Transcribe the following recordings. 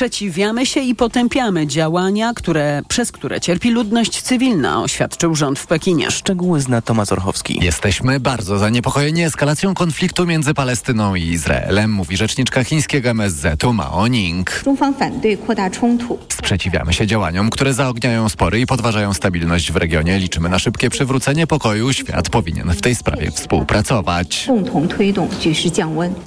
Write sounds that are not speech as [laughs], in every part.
Sprzeciwiamy się i potępiamy działania, które, przez które cierpi ludność cywilna, oświadczył rząd w Pekinie. Szczegóły zna Tomasz Orchowski. Jesteśmy bardzo zaniepokojeni eskalacją konfliktu między Palestyną i Izraelem, mówi rzeczniczka chińskiego MSZ-u Mao Ning. Sprzeciwiamy się działaniom, które zaogniają spory i podważają stabilność w regionie. Liczymy na szybkie przywrócenie pokoju. Świat powinien w tej sprawie współpracować.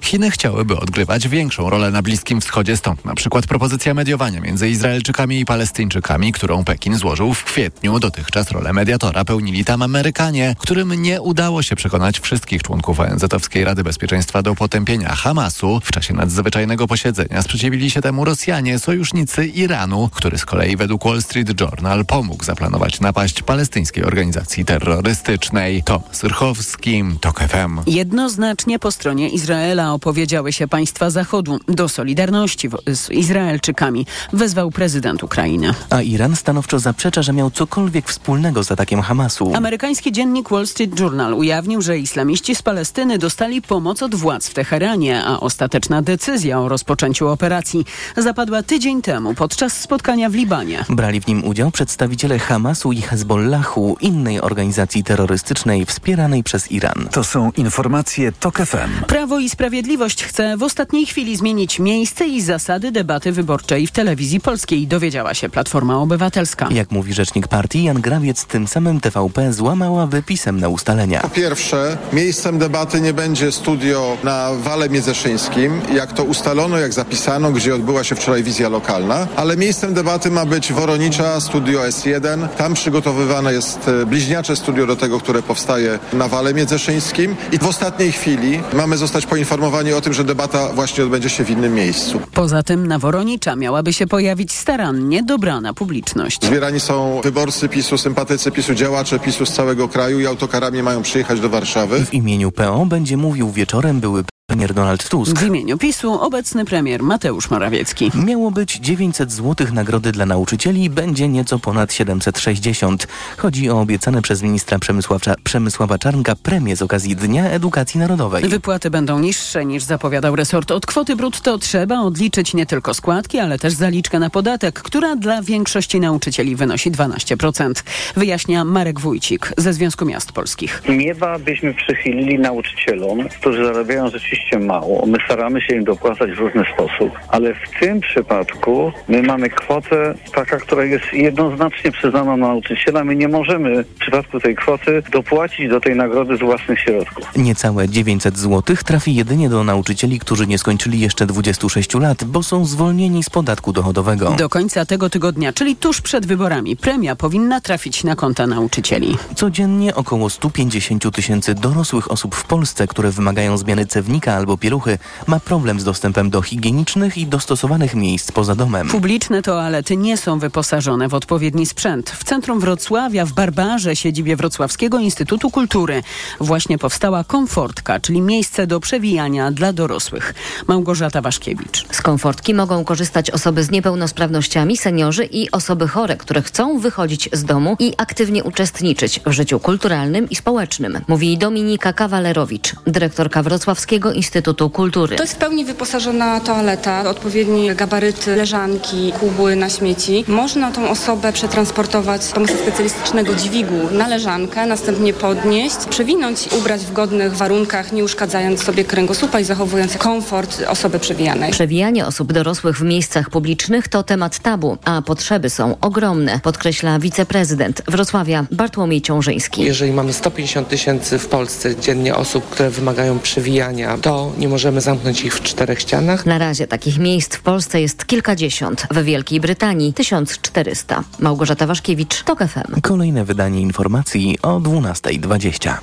Chiny chciałyby odgrywać większą rolę na Bliskim Wschodzie, stąd na przykład propozycja mediowania między Izraelczykami i Palestyńczykami, którą Pekin złożył w kwietniu. Dotychczas rolę mediatora pełnili tam Amerykanie, którym nie udało się przekonać wszystkich członków ONZ-owskiej Rady Bezpieczeństwa do potępienia Hamasu. W czasie nadzwyczajnego posiedzenia sprzeciwili się temu Rosjanie, sojusznicy Iranu, który z kolei według Wall Street Journal pomógł zaplanować napaść palestyńskiej organizacji terrorystycznej. Tomasz Rchowski, TOK FM. Jednoznacznie po stronie Izraela opowiedziały się państwa Zachodu. Do solidarności z Izraelczykami wezwał prezydent Ukrainy. A Iran stanowczo zaprzecza, że miał cokolwiek wspólnego z atakiem Hamasu. Amerykański dziennik Wall Street Journal ujawnił, że islamiści z Palestyny dostali pomoc od władz w Teheranie, a ostateczna decyzja o rozpoczęciu operacji zapadła tydzień temu podczas spotkania w Libanie. Brali w nim udział przedstawiciele Hamasu i Hezbollahu, innej organizacji terrorystycznej wspieranej przez Iran. To są informacje TOK FM. Prawo i Sprawiedliwość chce w ostatniej chwili zmienić miejsce i zasady debaty wyborczej w telewizji polskiej, dowiedziała się Platforma Obywatelska. Jak mówi rzecznik partii Jan Grawiec, tym samym TVP złamała wypisem na ustalenia. Po pierwsze, miejscem debaty nie będzie studio na Wale Miedzeszyńskim, jak to ustalono, jak zapisano, gdzie odbyła się wczoraj wizja lokalna, ale miejscem debaty ma być Woronicza, studio S1. Tam przygotowywane jest e, bliźniacze studio do tego, które powstaje na Wale Miedzeszyńskim i w ostatniej chwili mamy zostać poinformowani o tym, że debata właśnie odbędzie się w innym miejscu. Poza tym na Woronicza miałaby się pojawić starannie dobrana publiczność. Zbierani są wyborcy PiSu, sympatycy PiSu, działacze PiSu z całego kraju i autokarami mają przyjechać do Warszawy. W imieniu PO będzie mówił wieczorem były premier Donald Tusk. W imieniu PiSu obecny premier Mateusz Morawiecki. Miało być 900 zł nagrody dla nauczycieli, będzie nieco ponad 760. Chodzi o obiecane przez ministra Przemysława, Przemysława Czarnka premie z okazji Dnia Edukacji Narodowej. Wypłaty będą niższe niż zapowiadał resort. Od kwoty brutto trzeba odliczyć nie tylko składki, ale też zaliczkę na podatek, która dla większości nauczycieli wynosi 12%. Wyjaśnia Marek Wójcik ze Związku Miast Polskich. Nieba byśmy przychylili nauczycielom, którzy zarabiają rzeczywiście mało. My staramy się im dopłacać w różny sposób, ale w tym przypadku my mamy kwotę taka, która jest jednoznacznie przyznana nauczyciela. My nie możemy w przypadku tej kwoty dopłacić do tej nagrody z własnych środków. Niecałe 900 zł trafi jedynie do nauczycieli, którzy nie skończyli jeszcze 26 lat, bo są zwolnieni z podatku dochodowego. Do końca tego tygodnia, czyli tuż przed wyborami, premia powinna trafić na konta nauczycieli. Codziennie około 150 tysięcy dorosłych osób w Polsce, które wymagają zmiany cewnika albo pieluchy, ma problem z dostępem do higienicznych i dostosowanych miejsc poza domem. Publiczne toalety nie są wyposażone w odpowiedni sprzęt. W centrum Wrocławia, w Barbarze, siedzibie Wrocławskiego Instytutu Kultury, właśnie powstała komfortka, czyli miejsce do przewijania dla dorosłych. Małgorzata Waszkiewicz. Z komfortki mogą korzystać osoby z niepełnosprawnościami, seniorzy i osoby chore, które chcą wychodzić z domu i aktywnie uczestniczyć w życiu kulturalnym i społecznym, mówi Dominika Kawalerowicz, dyrektorka Wrocławskiego Instytutu Kultury. To jest w pełni wyposażona toaleta, odpowiednie gabaryty, leżanki, kubły na śmieci. Można tą osobę przetransportować z pomocą specjalistycznego dźwigu na leżankę, następnie podnieść, przewinąć, ubrać w godnych warunkach, nie uszkadzając sobie kręgosłupa i zachowując komfort osoby przewijanej. Przewijanie osób dorosłych w miejscach publicznych to temat tabu, a potrzeby są ogromne, podkreśla wiceprezydent Wrocławia Bartłomiej Ciążyński. Jeżeli mamy 150 tysięcy w Polsce dziennie osób, które wymagają przewijania, to nie możemy zamknąć ich w czterech ścianach. Na razie takich miejsc w Polsce jest kilkadziesiąt, w Wielkiej Brytanii 1400. Małgorzata Waszkiewicz, TOK FM. Kolejne wydanie informacji o 12.20.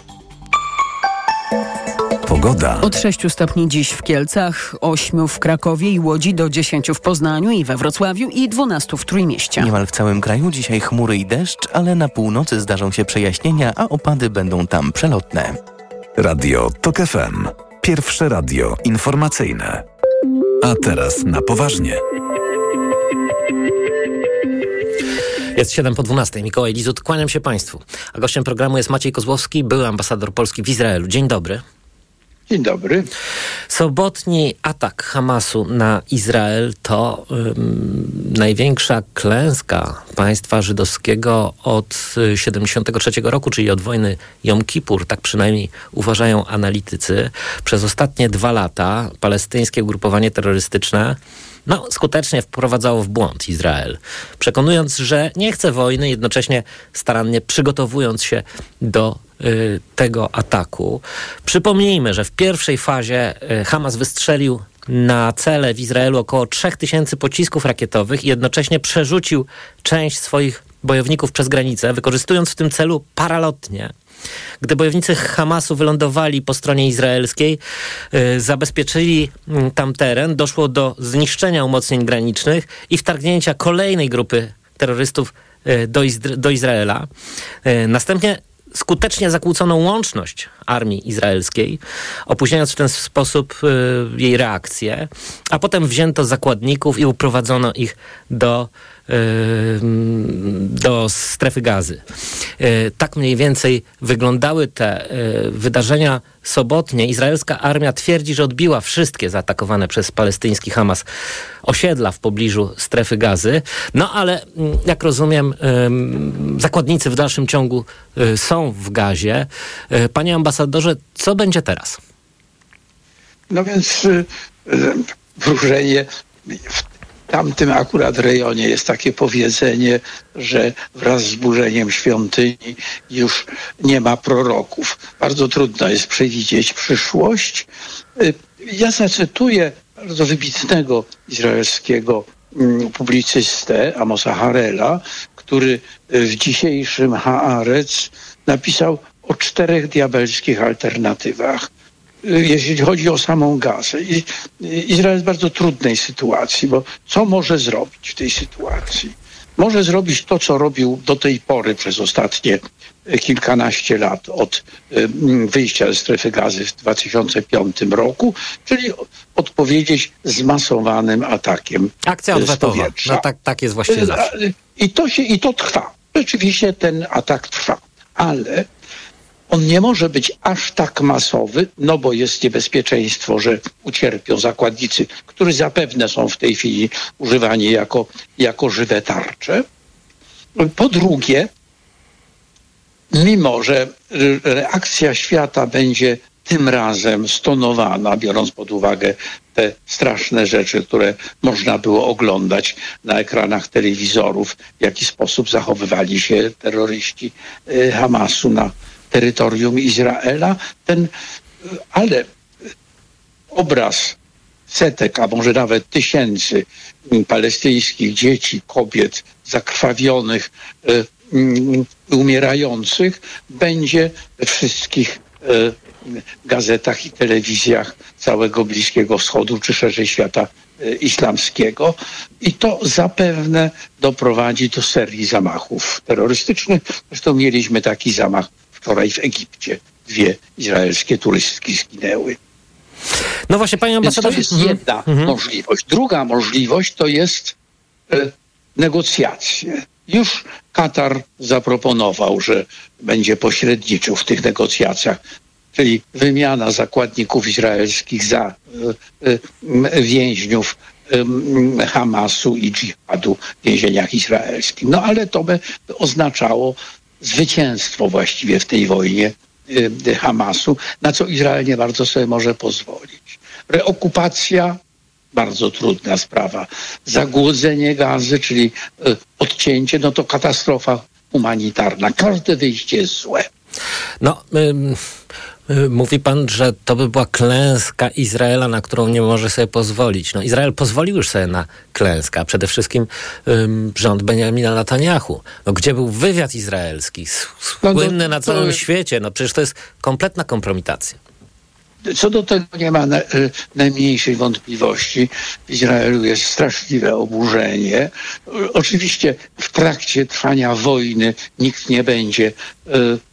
Pogoda. Od 6 stopni dziś w Kielcach, 8 w Krakowie i Łodzi do 10 w Poznaniu i we Wrocławiu i 12 w Trójmieście. Niemal w całym kraju dzisiaj chmury i deszcz, ale na północy zdarzą się przejaśnienia, a opady będą tam przelotne. Radio TOK FM. Pierwsze radio informacyjne. A teraz na poważnie. Jest 7 po 12. Mikołaj Lizut, kłaniam się Państwu. A gościem programu jest Maciej Kozłowski, były ambasador Polski w Izraelu. Dzień dobry. Dzień dobry. Sobotni atak Hamasu na Izrael to um, największa klęska państwa żydowskiego od 73 roku, czyli od wojny Jom Kippur, tak przynajmniej uważają analitycy. Przez ostatnie dwa lata palestyńskie ugrupowanie terrorystyczne no, skutecznie wprowadzało w błąd Izrael, przekonując, że nie chce wojny, jednocześnie starannie przygotowując się do y, tego ataku. Przypomnijmy, że w pierwszej fazie y, Hamas wystrzelił na cele w Izraelu około 3000 pocisków rakietowych i jednocześnie przerzucił część swoich bojowników przez granicę, wykorzystując w tym celu paralotnie. Gdy bojownicy Hamasu wylądowali po stronie izraelskiej, yy, zabezpieczyli yy, tam teren, doszło do zniszczenia umocnień granicznych i wtargnięcia kolejnej grupy terrorystów yy, do, Izra do, Izraela. Y, następnie skutecznie zakłócono łączność armii izraelskiej, opóźniając w ten sposób y, jej reakcję, a potem wzięto zakładników i uprowadzono ich do do strefy gazy. E, tak mniej więcej wyglądały te e, wydarzenia sobotnie. Izraelska armia twierdzi, że odbiła wszystkie zaatakowane przez palestyński Hamas osiedla w pobliżu strefy gazy. No ale mm, jak rozumiem, zakładnicy w dalszym ciągu e, są w gazie. Panie ambasadorze, co będzie teraz? No więc wróżenie w tamtym akurat rejonie jest takie powiedzenie, że wraz z burzeniem świątyni już nie ma proroków. Bardzo trudno jest przewidzieć przyszłość. Y, ja zacytuję bardzo wybitnego izraelskiego mm, publicystę Amosa Harela, który w dzisiejszym Haaretz napisał o czterech diabelskich alternatywach jeśli chodzi o samą Gazę. Izrael jest w bardzo trudnej sytuacji, bo co może zrobić w tej sytuacji? Może zrobić to, co robił do tej pory przez ostatnie kilkanaście lat od wyjścia ze strefy gazy w 2005 roku, czyli odpowiedzieć zmasowanym atakiem Akcja odwetowa. No tak, tak jest właściwie zawsze. I to, się, I to trwa. Rzeczywiście ten atak trwa. Ale on nie może być aż tak masowy, no bo jest niebezpieczeństwo, że ucierpią zakładnicy, którzy zapewne są w tej chwili używani jako, jako żywe tarcze. Po drugie, mimo że reakcja świata będzie tym razem stonowana, biorąc pod uwagę te straszne rzeczy, które można było oglądać na ekranach telewizorów, w jaki sposób zachowywali się terroryści y, Hamasu na, terytorium Izraela. Ten, ale obraz setek, a może nawet tysięcy palestyńskich dzieci, kobiet zakrwawionych, e, mm, umierających będzie we wszystkich e, gazetach i telewizjach całego Bliskiego Wschodu, czy szerzej świata e, islamskiego. I to zapewne doprowadzi do serii zamachów terrorystycznych. Zresztą mieliśmy taki zamach Wczoraj w Egipcie dwie izraelskie turystki zginęły. No właśnie, panie ambasadorze. to jest mhm. jedna mhm. możliwość. Druga możliwość to jest e, negocjacje. Już Katar zaproponował, że będzie pośredniczył w tych negocjacjach, czyli wymiana zakładników izraelskich za e, e, więźniów e, Hamasu i dżihadu w więzieniach izraelskich. No ale to by oznaczało zwycięstwo właściwie w tej wojnie y, Hamasu, na co Izrael nie bardzo sobie może pozwolić. Reokupacja, bardzo trudna sprawa. Zagłodzenie gazy, czyli y, odcięcie, no to katastrofa humanitarna. Każde wyjście jest złe. No, Y, mówi pan, że to by była klęska Izraela, na którą nie może sobie pozwolić. No, Izrael pozwolił już sobie na klęskę, a przede wszystkim um, rząd Benjamina Netanyahu. No, gdzie był wywiad izraelski, no, słynny na całym świecie? No przecież to jest kompletna kompromitacja. Co do tego nie ma na, y, najmniejszej wątpliwości. W Izraelu jest straszliwe oburzenie. Oczywiście w trakcie trwania wojny nikt nie będzie y,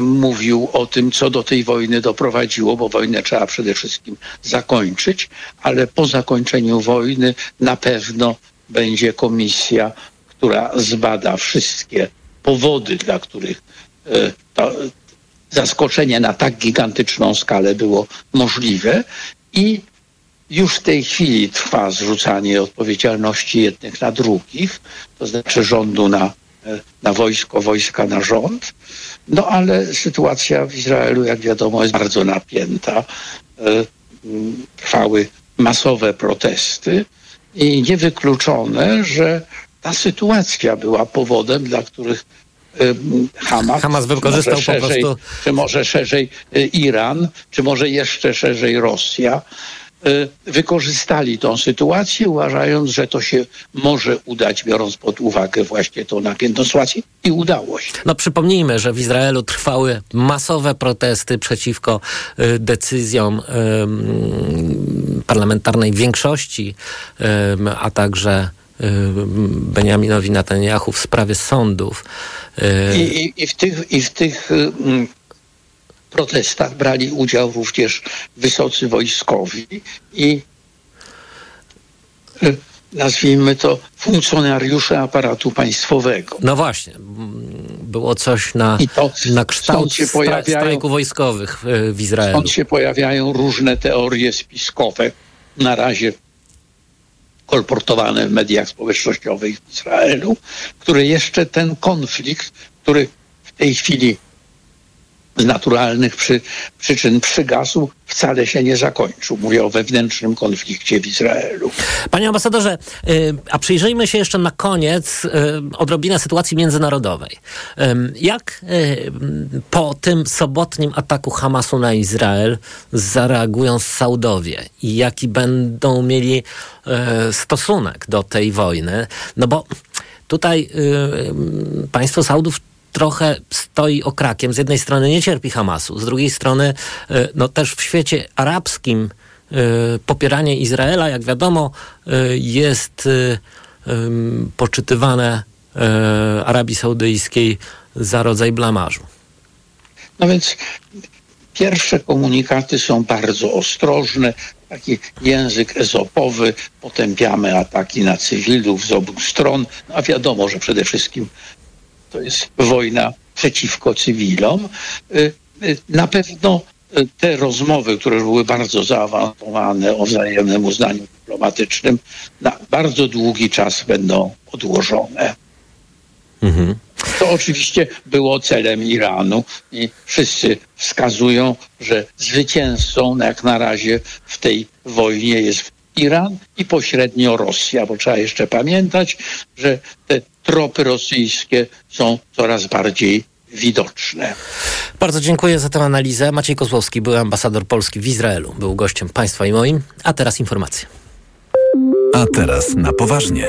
mówił o tym, co do tej wojny doprowadziło, bo wojnę trzeba przede wszystkim zakończyć, ale po zakończeniu wojny na pewno będzie komisja, która zbada wszystkie powody, dla których e, to, zaskoczenie na tak gigantyczną skalę było możliwe i już w tej chwili trwa zrzucanie odpowiedzialności jednych na drugich, to znaczy rządu na, na wojsko, wojska na rząd. No ale sytuacja w Izraelu, jak wiadomo, jest bardzo napięta. Trwały masowe protesty i niewykluczone, że ta sytuacja była powodem, dla których Hamas, Hamas wykorzystał szerzej, po prostu... Czy może szerzej Iran, czy może jeszcze szerzej Rosja, wykorzystali tą sytuację, uważając, że to się może udać, biorąc pod uwagę właśnie tą napiętą sytuację i udało się. No przypomnijmy, że w Izraelu trwały masowe protesty przeciwko y, decyzjom y, parlamentarnej większości, y, a także Benjaminowi Netanyahu w sprawie sądów. I, i, i w tych, i w tych protestach brali udział również wysocy wojskowi i nazwijmy to funkcjonariusze aparatu państwowego. No właśnie, było coś na, to, na kształt się pojawiają, strajku wojskowych w Izraelu. Stąd się pojawiają różne teorie spiskowe, na razie kolportowane w mediach społecznościowych w Izraelu, które jeszcze ten konflikt, który w tej chwili z naturalnych przy, przyczyn przygasł, wcale się nie zakończył. Mówię o wewnętrznym konflikcie w Izraelu. Panie ambasadorze, a przyjrzyjmy się jeszcze na koniec odrobinę sytuacji międzynarodowej. Jak po tym sobotnim ataku Hamasu na Izrael zareagują Saudowie i jaki będą mieli stosunek do tej wojny? No bo tutaj państwo Saudów trochę stoi okrakiem. Z jednej strony nie cierpi Hamasu, z drugiej strony no też w świecie arabskim popieranie Izraela, jak wiadomo, jest poczytywane Arabii Saudyjskiej za rodzaj blamażu. No więc pierwsze komunikaty są bardzo ostrożne, taki język ezopowy, potępiamy ataki na cywilów z obu stron, no a wiadomo, że przede wszystkim to jest wojna przeciwko cywilom. Na pewno te rozmowy, które były bardzo zaawansowane o wzajemnym uznaniu dyplomatycznym, na bardzo długi czas będą odłożone. Mhm. To oczywiście było celem Iranu i wszyscy wskazują, że zwycięzcą jak na razie w tej wojnie jest Iran i pośrednio Rosja, bo trzeba jeszcze pamiętać, że te tropy rosyjskie są coraz bardziej widoczne. Bardzo dziękuję za tę analizę. Maciej Kozłowski, był ambasador Polski w Izraelu, był gościem państwa i moim. A teraz informacje. A teraz na poważnie.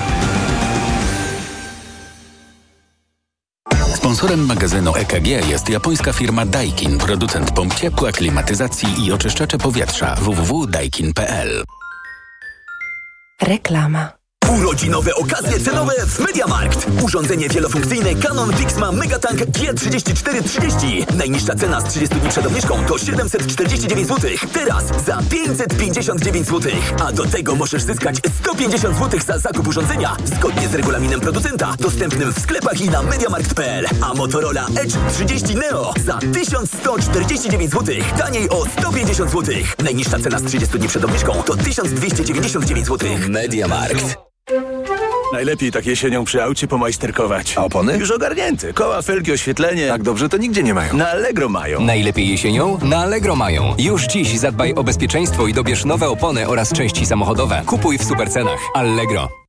Sponsorem magazynu EKG jest japońska firma Daikin, producent pomp ciepła, klimatyzacji i oczyszczacze powietrza www.daikin.pl. Reklama. Urodzinowe okazje cenowe w MediaMarkt. Urządzenie wielofunkcyjne Canon Vixma Megatank G3430. Najniższa cena z 30 dni przed obniżką to 749 zł. Teraz za 559 zł. A do tego możesz zyskać 150 zł za zakup urządzenia zgodnie z regulaminem producenta dostępnym w sklepach i na MediaMarkt.pl. A Motorola Edge 30 Neo za 1149 zł. Taniej o 150 zł. Najniższa cena z 30 dni przed obniżką to 1299 zł. MediaMarkt. Najlepiej tak jesienią przy aucie pomajsterkować. A opony? Już ogarnięte. Koła, felgi, oświetlenie. Tak dobrze to nigdzie nie mają. Na Allegro mają. Najlepiej jesienią? Na Allegro mają. Już dziś zadbaj o bezpieczeństwo i dobierz nowe opony oraz części samochodowe. Kupuj w supercenach. Allegro.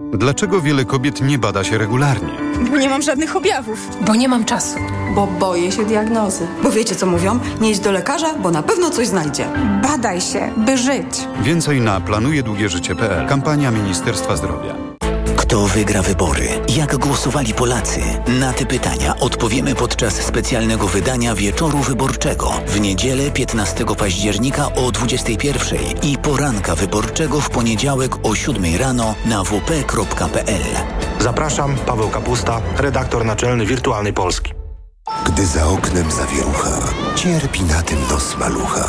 Dlaczego wiele kobiet nie bada się regularnie? Bo nie mam żadnych objawów. Bo nie mam czasu. Bo boję się diagnozy. Bo wiecie co mówią? Nie idź do lekarza, bo na pewno coś znajdzie. Badaj się, by żyć. Więcej na planujedługieżycie.pl. Kampania Ministerstwa Zdrowia. Kto wygra wybory? Jak głosowali Polacy? Na te pytania odpowiemy podczas specjalnego wydania Wieczoru Wyborczego w niedzielę 15 października o 21 i poranka wyborczego w poniedziałek o 7 rano na wp.pl. Zapraszam, Paweł Kapusta, redaktor naczelny Wirtualnej Polski. Gdy za oknem zawierucha, cierpi na tym nos malucha.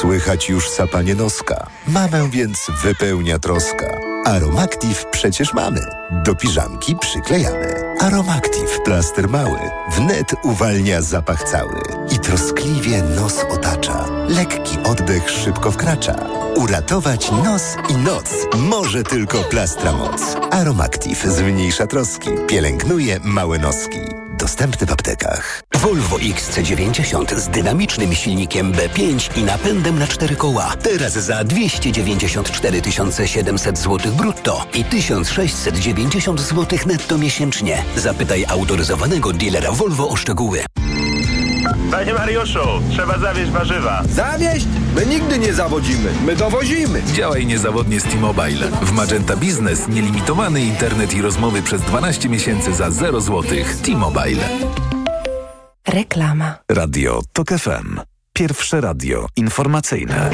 Słychać już sapanie noska. Mamę więc wypełnia troska. Aromactive przecież mamy. Do piżamki przyklejamy. Aromactive plaster mały. Wnet uwalnia zapach cały. I troskliwie nos otacza. Lekki oddech szybko wkracza. Uratować nos i noc może tylko plastra moc. Aromactive zmniejsza troski. Pielęgnuje małe noski. Dostępny w aptekach. Volvo XC90 z dynamicznym silnikiem B5 i napędem na cztery koła. Teraz za 294 700 zł brutto i 1690 zł netto miesięcznie. Zapytaj autoryzowanego dealera Volvo o szczegóły. Panie Mariuszu, trzeba zawieźć warzywa. Zawieźć? My nigdy nie zawodzimy, my dowozimy. Działaj niezawodnie z T-Mobile. W Magenta Business nielimitowany internet i rozmowy przez 12 miesięcy za 0 zł. T-Mobile. Reklama. Radio TOK FM. Pierwsze radio informacyjne.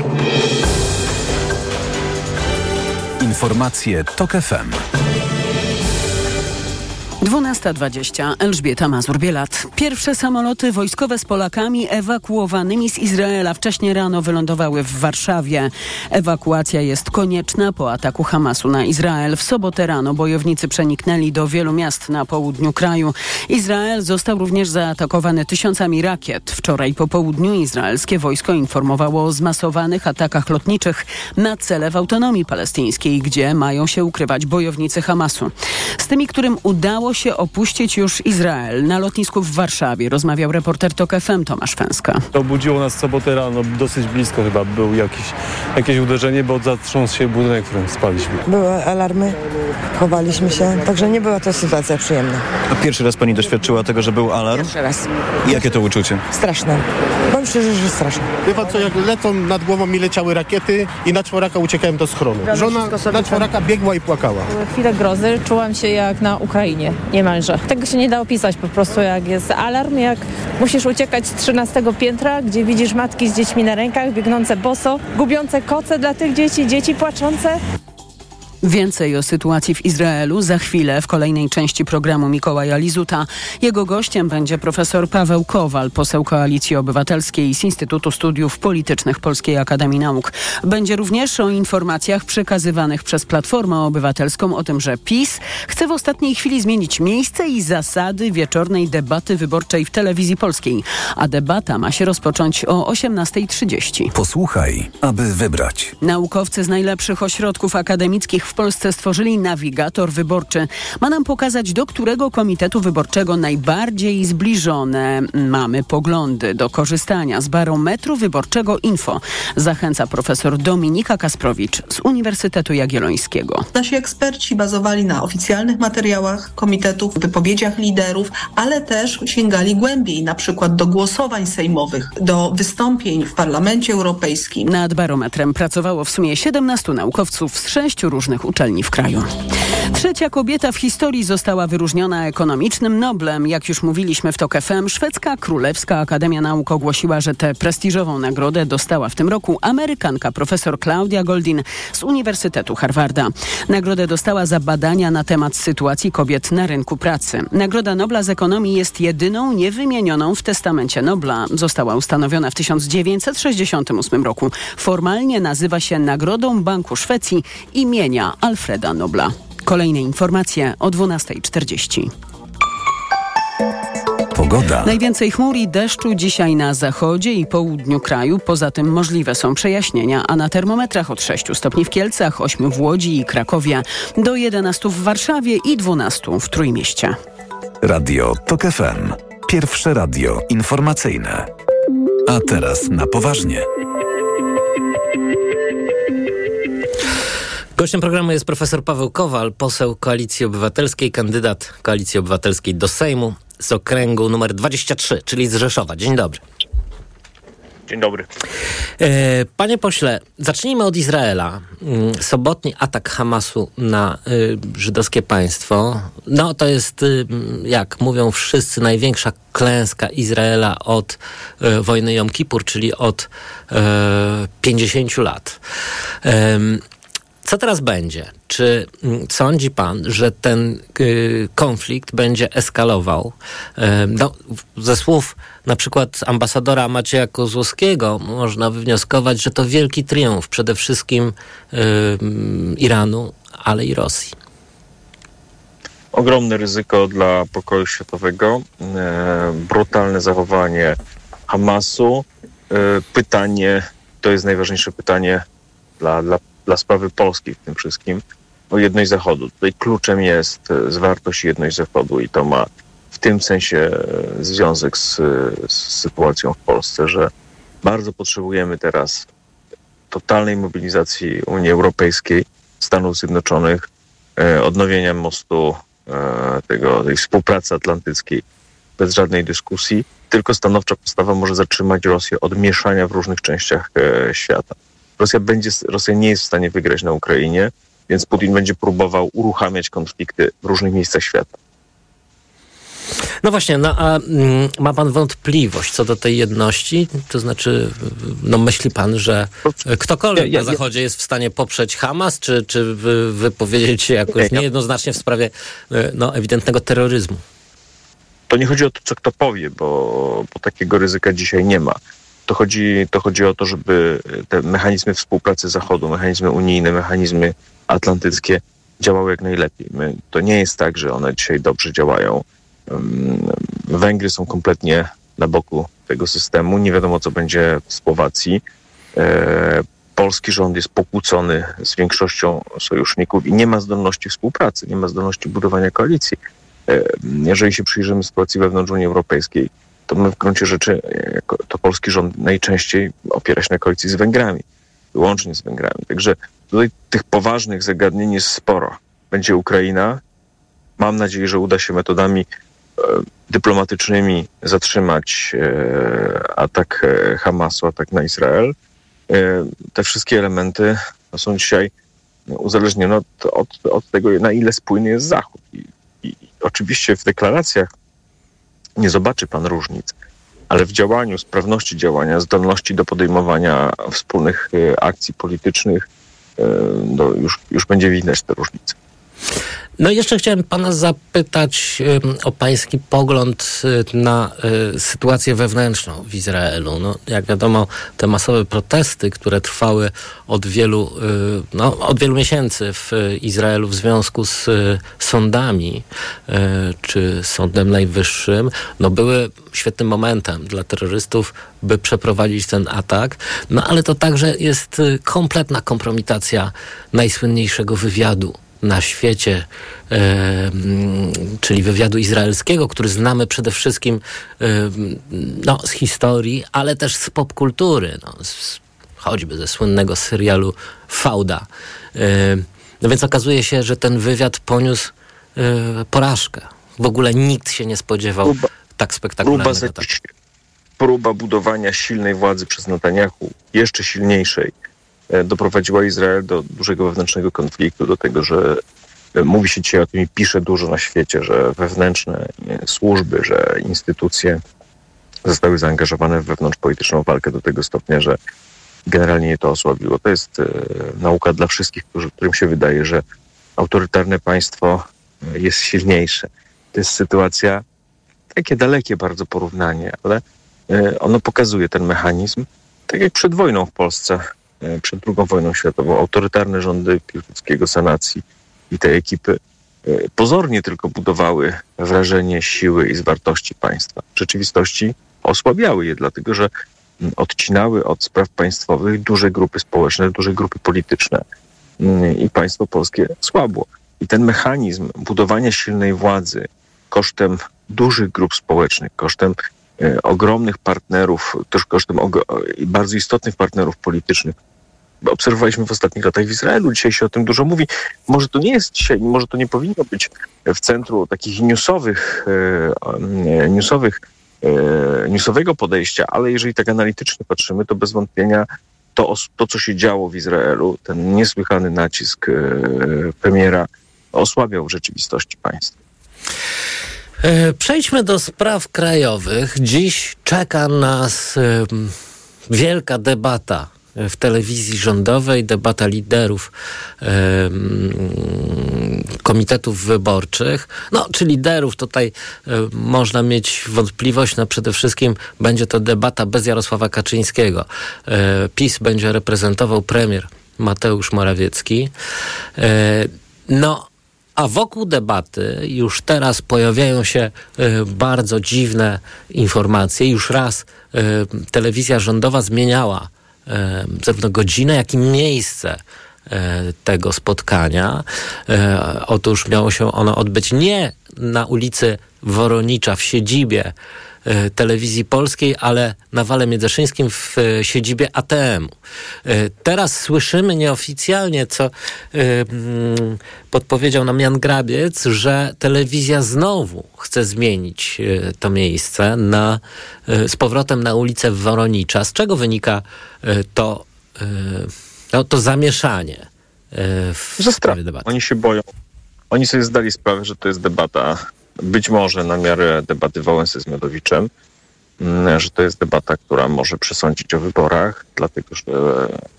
Informacje TOK FM. 12.20. Elżbieta Mazur-Bielat. Pierwsze samoloty wojskowe z Polakami ewakuowanymi z Izraela wcześniej rano wylądowały w Warszawie. Ewakuacja jest konieczna po ataku Hamasu na Izrael. W sobotę rano bojownicy przeniknęli do wielu miast na południu kraju. Izrael został również zaatakowany tysiącami rakiet. Wczoraj po południu izraelskie wojsko informowało o zmasowanych atakach lotniczych na cele w autonomii palestyńskiej, gdzie mają się ukrywać bojownicy Hamasu. Z tymi, którym udało się opuścić już Izrael. Na lotnisku w Warszawie rozmawiał reporter TOK FM Tomasz Fęska. Obudziło nas sobotę rano, dosyć blisko chyba był jakiś, jakieś uderzenie, bo zatrząsł się budynek, w którym spaliśmy. Były alarmy, chowaliśmy się, także nie była to sytuacja przyjemna. A pierwszy raz pani doświadczyła tego, że był alarm? Pierwszy raz. I jakie to uczucie? Straszne. Powiem szczerze, że straszne. Wie pan co, jak lecą nad głową mi leciały rakiety i na czworaka uciekałem do schronu. Żona na czworaka biegła i płakała. Były chwile grozy, czułam się jak na Ukrainie, niemalże. Tego się nie da opisać po prostu, jak jest alarm, jak musisz uciekać z 13 piętra, gdzie widzisz matki z dziećmi na rękach, biegnące boso, gubiące koce dla tych dzieci, dzieci płaczące. Więcej o sytuacji w Izraelu za chwilę w kolejnej części programu Mikołaja Lizuta. Jego gościem będzie profesor Paweł Kowal, poseł Koalicji Obywatelskiej z Instytutu Studiów Politycznych Polskiej Akademii Nauk. Będzie również o informacjach przekazywanych przez Platformę Obywatelską o tym, że PiS chce w ostatniej chwili zmienić miejsce i zasady wieczornej debaty wyborczej w telewizji polskiej. A debata ma się rozpocząć o 18.30. Posłuchaj, aby wybrać. Naukowcy z najlepszych ośrodków akademickich w Polsce stworzyli nawigator wyborczy. Ma nam pokazać, do którego komitetu wyborczego najbardziej zbliżone mamy poglądy do korzystania z barometru wyborczego info. Zachęca profesor Dominika Kasprowicz z Uniwersytetu Jagiellońskiego. Nasi eksperci bazowali na oficjalnych materiałach komitetów, wypowiedziach liderów, ale też sięgali głębiej, na przykład do głosowań sejmowych, do wystąpień w Parlamencie Europejskim. Nad barometrem pracowało w sumie 17 naukowców z sześciu różnych uczelni w kraju. Trzecia kobieta w historii została wyróżniona ekonomicznym Noblem. Jak już mówiliśmy w TOK FM, szwedzka Królewska Akademia Nauk ogłosiła, że tę prestiżową nagrodę dostała w tym roku Amerykanka profesor Claudia Goldin z Uniwersytetu Harvarda. Nagrodę dostała za badania na temat sytuacji kobiet na rynku pracy. Nagroda Nobla z ekonomii jest jedyną niewymienioną w testamencie Nobla. Została ustanowiona w 1968 roku. Formalnie nazywa się Nagrodą Banku Szwecji imienia Alfreda Nobla. Kolejne informacje o 12.40. Pogoda. Najwięcej chmur i deszczu dzisiaj na zachodzie i południu kraju. Poza tym możliwe są przejaśnienia, a na termometrach od 6 stopni w Kielcach, 8 w Łodzi i Krakowie, do 11 w Warszawie i 12 w Trójmieście. Radio TOK FM. Pierwsze radio informacyjne. A teraz na poważnie. Gościem programu jest profesor Paweł Kowal, poseł Koalicji Obywatelskiej, kandydat Koalicji Obywatelskiej do Sejmu z okręgu numer 23, czyli z Rzeszowa. Dzień dobry. Dzień dobry. E, panie pośle, zacznijmy od Izraela. Mm, sobotni atak Hamasu na y, żydowskie państwo, no to jest, y, jak mówią wszyscy, największa klęska Izraela od y, wojny Jom Kippur, czyli od 50 lat. Co teraz będzie? Czy mm, sądzi pan, że ten y, konflikt będzie eskalował? Y, no, ze słów na przykład ambasadora Macieja Kozłowskiego można wywnioskować, że to wielki triumf przede wszystkim y, Iranu, ale i Rosji. Ogromne ryzyko dla pokoju światowego, brutalne zachowanie Hamasu. Pytanie, to jest najważniejsze pytanie dla, dla dla sprawy polskiej w tym wszystkim o jedność Zachodu. Tutaj kluczem jest e, zwartość jedność Zachodu i to ma w tym sensie e, związek z, z sytuacją w Polsce, że bardzo potrzebujemy teraz totalnej mobilizacji Unii Europejskiej, Stanów Zjednoczonych, e, odnowienia mostu tego, tej współpracy atlantyckiej bez żadnej dyskusji. Tylko stanowcza postawa może zatrzymać Rosję od mieszania w różnych częściach świata. Rosja, będzie, Rosja nie jest w stanie wygrać na Ukrainie, więc Putin będzie próbował uruchamiać konflikty w różnych miejscach świata. No właśnie, no a mm, ma pan wątpliwość co do tej jedności? To znaczy, no myśli pan, że ktokolwiek na Zachodzie jest w stanie poprzeć Hamas, czy, czy wypowiedzieć się jakoś niejednoznacznie w sprawie e, no, ewidentnego terroryzmu? To nie chodzi o to, co kto powie, bo, bo takiego ryzyka dzisiaj nie ma to chodzi, to chodzi o to, żeby te mechanizmy współpracy Zachodu, mechanizmy unijne, mechanizmy atlantyckie działały jak najlepiej. My, to nie jest tak, że one dzisiaj dobrze działają. Węgry są kompletnie na boku tego systemu. Nie wiadomo, co będzie w Słowacji. E, polski rząd jest pokłócony z większością sojuszników i nie ma zdolności współpracy, nie ma zdolności budowania koalicji. E, jeżeli się przyjrzymy sytuacji wewnątrz Unii Europejskiej, to my w gruncie rzeczy, to polski rząd najczęściej opiera się na koalicji z Węgrami, wyłącznie z Węgrami. Także tutaj tych poważnych zagadnień jest sporo. Będzie Ukraina. Mam nadzieję, że uda się metodami e, dyplomatycznymi zatrzymać e, atak e, Hamasu, atak na Izrael. E, te wszystkie elementy są dzisiaj uzależnione od, od, od, tego, na ile spójny jest Zachód. I, i oczywiście w deklaracjach nie zobaczy pan różnic, ale w działaniu, sprawności działania, zdolności do podejmowania wspólnych e, akcji politycznych, e, no już, już będzie widać te różnice. No i jeszcze chciałem pana zapytać o pański pogląd y, na y, sytuację wewnętrzną w Izraelu. No, jak wiadomo, te masowe protesty, które trwały od wielu, y, no, od wielu miesięcy w Izraelu w związku z sądami czy Sądem Najwyższym, no, były świetnym momentem dla terrorystów, by przeprowadzić ten atak. No ale to także jest kompletna kompromitacja najsłynniejszego wywiadu na świecie, e, czyli wywiadu izraelskiego, który znamy przede wszystkim e, no, z historii, ale też z popkultury, no, z, choćby ze słynnego serialu Fauda. E, no więc okazuje się, że ten wywiad poniósł porażkę. W ogóle nikt się nie spodziewał próba, tak spektakularnego próba, próba budowania silnej władzy przez Netanyahu, jeszcze silniejszej, doprowadziła Izrael do dużego wewnętrznego konfliktu, do tego, że e, mówi się dzisiaj o tym i pisze dużo na świecie, że wewnętrzne e, służby, że instytucje zostały zaangażowane w wewnątrzpolityczną walkę do tego stopnia, że generalnie je to osłabiło. To jest nauka dla wszystkich, którym się wydaje, że autorytarne państwo jest silniejsze. To jest sytuacja, takie dalekie bardzo porównanie, ale ono pokazuje ten mechanizm, tak jak przed wojną w Polsce E, przed II wojną światową, autorytarne rządy Piłsudskiego sanacji i te ekipy e, pozornie tylko budowały wrażenie siły i zwartości państwa. W rzeczywistości osłabiały je, dlatego że mm, odcinały od spraw państwowych duże grupy społeczne, duże grupy polityczne mm, i państwo polskie słabło. I ten mechanizm budowania silnej władzy kosztem dużych grup społecznych, kosztem e, ogromnych partnerów, też kosztem bardzo istotnych partnerów politycznych, obserwowaliśmy w ostatnich latach w Izraelu. Dzisiaj się o tym dużo mówi. Może to nie jest dzisiaj, może to nie powinno być w centrum takich newsowych, e, newsowych e, newsowego podejścia, ale jeżeli tak analitycznie patrzymy, to bez wątpienia to, to co się działo w Izraelu, ten niesłychany nacisk e, premiera osłabiał w rzeczywistości państwa. Przejdźmy do spraw krajowych. Dziś czeka nas wielka debata w telewizji rządowej debata liderów komitetów wyborczych. No, czy liderów tutaj można mieć wątpliwość, no przede wszystkim będzie to debata bez Jarosława Kaczyńskiego. E, PiS będzie reprezentował premier Mateusz Morawiecki. E, no, a wokół debaty już teraz pojawiają się y, bardzo dziwne informacje. Już raz telewizja rządowa zmieniała zarówno godzinę, jak i miejsce e, tego spotkania. E, otóż miało się ono odbyć nie na ulicy Woronicza w siedzibie telewizji polskiej, ale na Wale Miedzeszyńskim w siedzibie ATM-u. Teraz słyszymy nieoficjalnie, co mm, podpowiedział nam Jan Grabiec, że telewizja znowu chce zmienić to miejsce na, z powrotem na ulicę Woronicza. Z czego wynika to, no, to zamieszanie w Ze sprawie debaty? Oni się boją. Oni sobie zdali sprawę, że to jest debata być może na miarę debaty Wałęsy z Miodowiczem, mm, że to jest debata, która może przesądzić o wyborach, dlatego że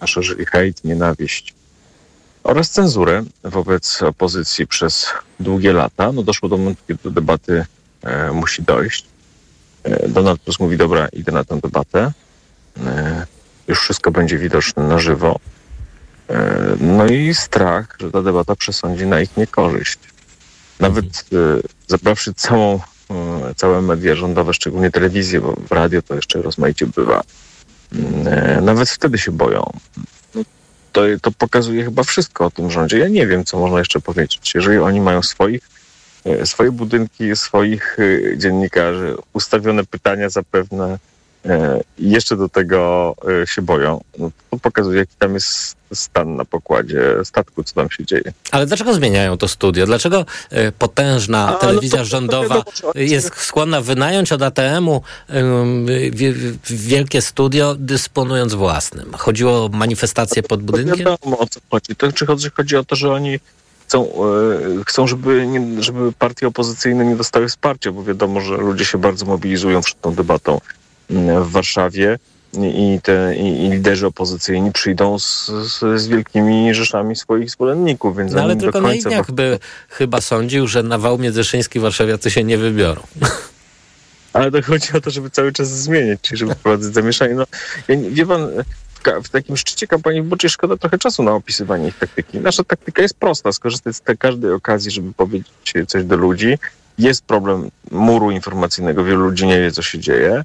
szerzyli hejt, nienawiść oraz cenzurę wobec opozycji przez długie lata. No doszło do momentu, kiedy do debaty e, musi dojść. E, Donald Tusk mówi, dobra, idę na tę debatę. E, już wszystko będzie widoczne na żywo. E, no i strach, że ta debata przesądzi na ich niekorzyść. Nawet mhm. zabrawszy całą, e, całe media rządowe, szczególnie telewizję, bo w radio to jeszcze rozmaicie bywa, mm, nawet wtedy się boją. No, to, to pokazuje chyba wszystko o tym rządzie. Ja nie wiem, co można jeszcze powiedzieć. Jeżeli oni mają swoich, swoje budynki, swoich dziennikarzy, ustawione pytania zapewne, E, i jeszcze do tego e, się boją, no to pokazuje, jaki tam jest stan na pokładzie statku, co tam się dzieje. Ale dlaczego zmieniają to studio? Dlaczego e, potężna A, no telewizja no to, rządowa to wiadomo, jest skłonna wynająć od ATM-u wielkie studio, dysponując własnym? Chodziło o manifestację pod budynkiem? Nie wiadomo o co chodzi. To, czy chodzi, chodzi o to, że oni chcą, chcą żeby, nie, żeby partie opozycyjne nie dostały wsparcia, bo wiadomo, że ludzie się bardzo mobilizują przed tą debatą w Warszawie i, te, i, liderzy opozycyjni przyjdą z, z, z, wielkimi rzeszami swoich zwolenników. Więc no ale tylko na Naiwniak by chyba sądził, że na wał międzyszyński warszawiacy się nie wybiorą. [laughs] Ale to chodzi o to, żeby cały czas zmieniać, czyli żeby wprowadzić zamieszanie. No, ja, wie pan, w, takim szczycie kampanii wyborczej szkoda trochę czasu na opisywanie ich taktyki. Nasza taktyka jest prosta, skorzystać z każdej okazji, żeby powiedzieć coś do ludzi. Jest problem muru informacyjnego, wielu ludzi nie wie, co się dzieje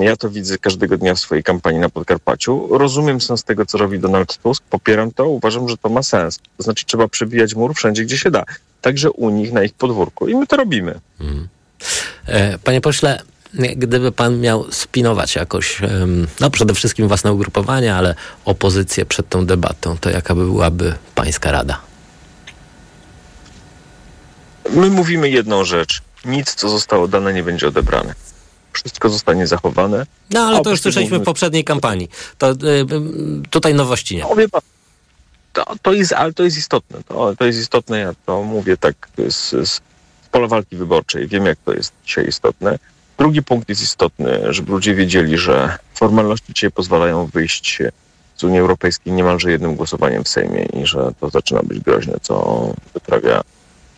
ja to widzę każdego dnia w swojej kampanii na Podkarpaciu. Rozumiem sens tego, co robi Donald Tusk, popieram to, uważam, że to ma sens. To znaczy trzeba przebijać mur wszędzie, gdzie się da. Także u nich, na ich podwórku. I my to robimy. Hmm. Panie pośle, gdyby pan miał spinować jakoś, no przede wszystkim własne ugrupowanie, ale opozycję przed tą debatą, to jaka by byłaby pańska rada? My mówimy jedną rzecz. Nic, co zostało dane, nie będzie odebrane wszystko zostanie zachowane. No ale to już słyszeliśmy w poprzedniej kampanii. To y, y, tutaj nowości nie. No, wie pan, to, to jest, ale to jest istotne. To, to jest istotne, ja to mówię tak z, z pola walki wyborczej. Wiem, jak to jest dzisiaj istotne. Drugi punkt jest istotny, żeby ludzie wiedzieli, że formalności dzisiaj pozwalają wyjść z Unii Europejskiej niemalże jednym głosowaniem w Sejmie i że to zaczyna być groźne, co wyprawia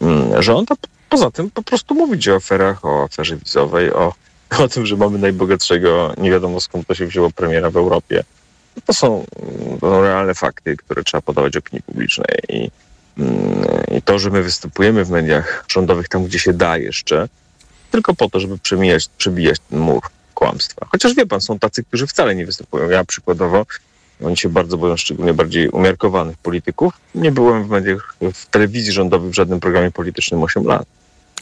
mm, rząd. A poza tym po prostu mówić o aferach, o aferze wizowej, o [laughs] o tym, że mamy najbogatszego, nie wiadomo skąd to się wzięło, premiera w Europie. To są, to są realne fakty, które trzeba podawać opinii publicznej i, mm, i to, że my występujemy w mediach rządowych tam, gdzie się da jeszcze, tylko po to, żeby przemijać, przebijać ten mur kłamstwa. Chociaż wie pan, są tacy, którzy wcale nie występują. Ja przykładowo, oni się bardzo boją szczególnie bardziej umiarkowanych polityków. Nie byłem w mediach, w telewizji rządowej w żadnym programie politycznym 8 lat.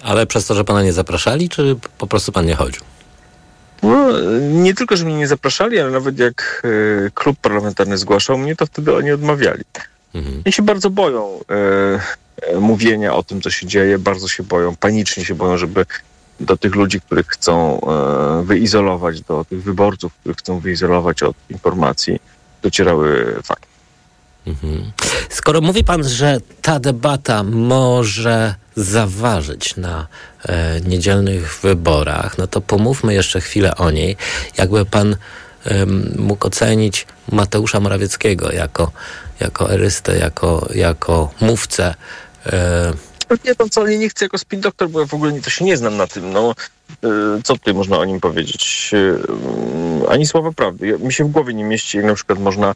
Ale przez to, że pana nie zapraszali, czy po prostu pan nie chodził? No, nie tylko, że mnie nie zapraszali, ale nawet jak e, klub parlamentarny zgłaszał mnie, to wtedy oni odmawiali. Mhm. Oni się bardzo boją e, e, mówienia o tym, co się dzieje, bardzo się boją, panicznie się boją, żeby do tych ludzi, których chcą wyizolować, do tych wyborców, których chcą wyizolować od informacji, docierały fakty. Mhm. Skoro mówi pan, że ta debata może zaważyć na e, niedzielnych wyborach, no to pomówmy jeszcze chwilę o niej. Jakby pan e, mógł ocenić Mateusza Morawieckiego jako, jako erystę, jako, jako mówcę. E, nie to co nie, nie chcę jako spin doktor, bo ja w ogóle nie, to się nie znam na tym. No, e, co tutaj można o nim powiedzieć? E, ani słowa prawdy. Mi się w głowie nie mieści, jak na przykład można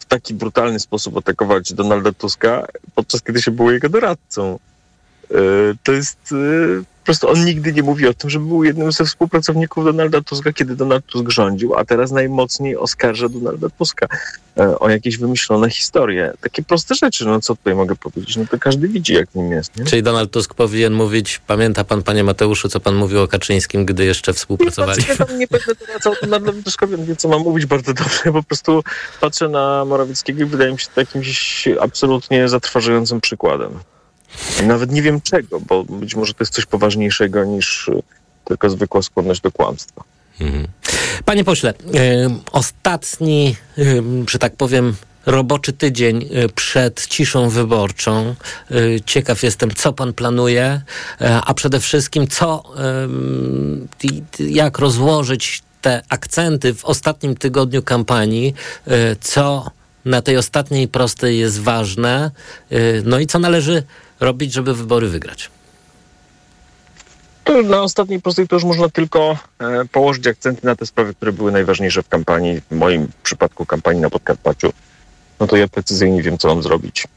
w taki brutalny sposób atakować Donalda Tuska, podczas kiedy się było jego doradcą. E, to jest e, po prostu on nigdy nie mówi o tym, że był jednym ze współpracowników Donalda Tuska, kiedy Donald Tusk rządził, a teraz najmocniej oskarża Donalda Tuska e, o jakieś wymyślone historie. Takie proste rzeczy, no co tutaj mogę powiedzieć? No to każdy widzi, jak nim jest. Nie? Czyli Donald Tusk powinien mówić, pamięta pan, panie Mateuszu, co pan mówił o Kaczyńskim, gdy jeszcze współpracowali? Nie, ja nie będę doradzał [laughs] Donaldowi Tuskowi, on wie, co mam mówić bardzo dobrze. Po prostu patrzę na Morawieckiego i wydaje mi się to jakimś absolutnie zatrważającym przykładem. Nawet nie wiem czego, bo być może to jest coś poważniejszego niż y, tylko zwykła skłonność do kłamstwa. Mhm. Panie pośle, ostatni, że tak powiem, roboczy tydzień y, przed ciszą wyborczą. Y, ciekaw jestem, co pan planuje, a przede wszystkim, co, jak rozłożyć te akcenty w ostatnim tygodniu kampanii, co na tej ostatniej prostej jest ważne, no i co należy robić, żeby wybory wygrać? Na ostatniej prostej to już można tylko e, położyć akcenty na te sprawy, które były najważniejsze w kampanii. W moim przypadku kampanii na Podkarpaciu. No to ja precyzyjnie wiem, co mam zrobić,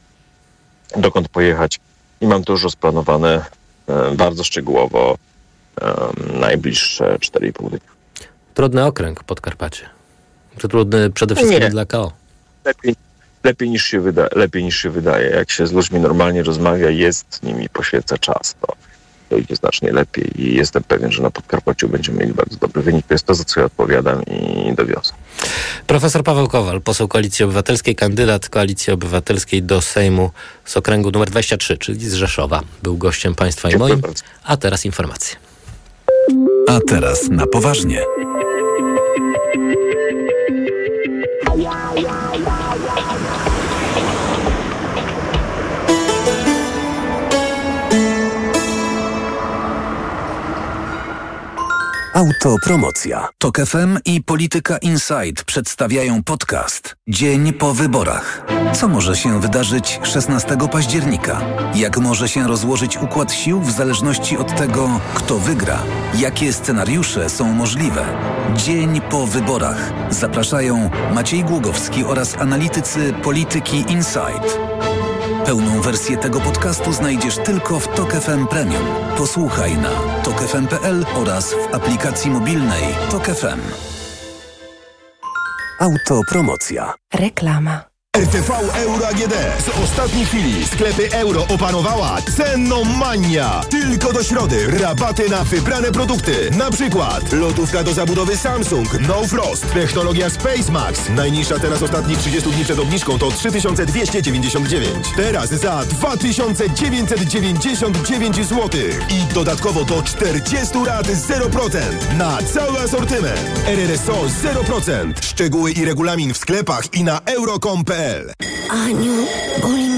dokąd pojechać i mam to już rozplanowane e, bardzo szczegółowo najbliższe 4,5 dnia. Trudny okręg Podkarpacie. Trudny przede wszystkim Nie. dla KO. Lepiej, lepiej niż, się wyda, lepiej niż się wydaje. Jak się z ludźmi normalnie rozmawia, jest nimi, poświęca czas, to, to idzie znacznie lepiej i jestem pewien, że na Podkarpaciu będziemy mieli bardzo dobry wynik. To jest to, za co ja odpowiadam i dowiozę. Profesor Paweł Kowal, poseł Koalicji Obywatelskiej, kandydat Koalicji Obywatelskiej do Sejmu z okręgu numer 23, czyli z Rzeszowa. Był gościem państwa i moim. A teraz informacje. A teraz na poważnie. Autopromocja. Tok FM i Polityka Insight przedstawiają podcast Dzień po wyborach. Co może się wydarzyć 16 października? Jak może się rozłożyć układ sił w zależności od tego, kto wygra? Jakie scenariusze są możliwe? Dzień po wyborach. Zapraszają Maciej Głogowski oraz analitycy Polityki Insight. Pełną wersję tego podcastu znajdziesz tylko w Tok FM Premium. Posłuchaj na tokefm.pl oraz w aplikacji mobilnej Tok FM. Autopromocja. Reklama. RTV Euro AGD. Z ostatniej chwili sklepy euro opanowała cenomania. Tylko do środy rabaty na wybrane produkty. Na przykład lotówka do zabudowy Samsung No Frost. Technologia Space Max. Najniższa teraz ostatnich 30 dni przed obniżką to 3299. Teraz za 2999 zł. I dodatkowo do 40 lat 0% na cały asortyment. RRSO 0%. Szczegóły i regulamin w sklepach i na euro.com.pl Noël. Are ah,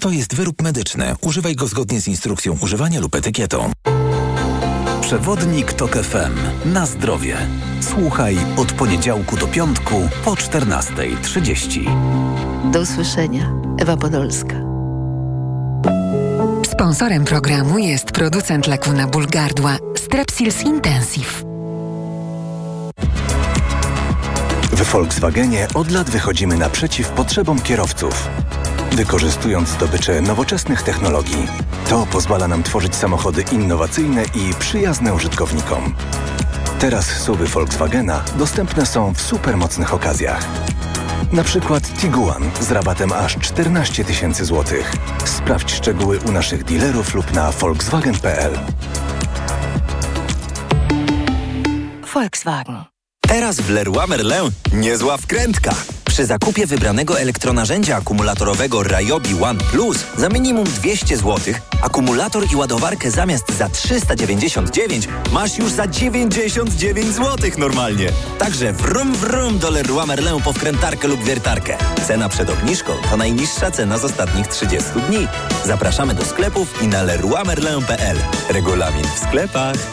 To jest wyrób medyczny. Używaj go zgodnie z instrukcją używania lub etykietą. Przewodnik TOK FM. Na zdrowie. Słuchaj od poniedziałku do piątku po 14.30. Do usłyszenia. Ewa Podolska. Sponsorem programu jest producent leku na ból gardła Strepsils Intensive. W Volkswagenie od lat wychodzimy naprzeciw potrzebom kierowców. Wykorzystując zdobycze nowoczesnych technologii. To pozwala nam tworzyć samochody innowacyjne i przyjazne użytkownikom. Teraz suwy Volkswagena dostępne są w supermocnych okazjach. Na przykład Tiguan z rabatem aż 14 tysięcy złotych. Sprawdź szczegóły u naszych dealerów lub na volkswagen.pl. Volkswagen. Teraz w Leroy Merlin niezła wkrętka. Przy zakupie wybranego elektronarzędzia akumulatorowego Ryobi One Plus za minimum 200 zł akumulator i ładowarkę zamiast za 399 masz już za 99 zł normalnie. Także wrum wrum do Leroy Merlin po wkrętarkę lub wiertarkę. Cena przed obniżką to najniższa cena z ostatnich 30 dni. Zapraszamy do sklepów i na leroymerlin.pl. Regulamin w sklepach.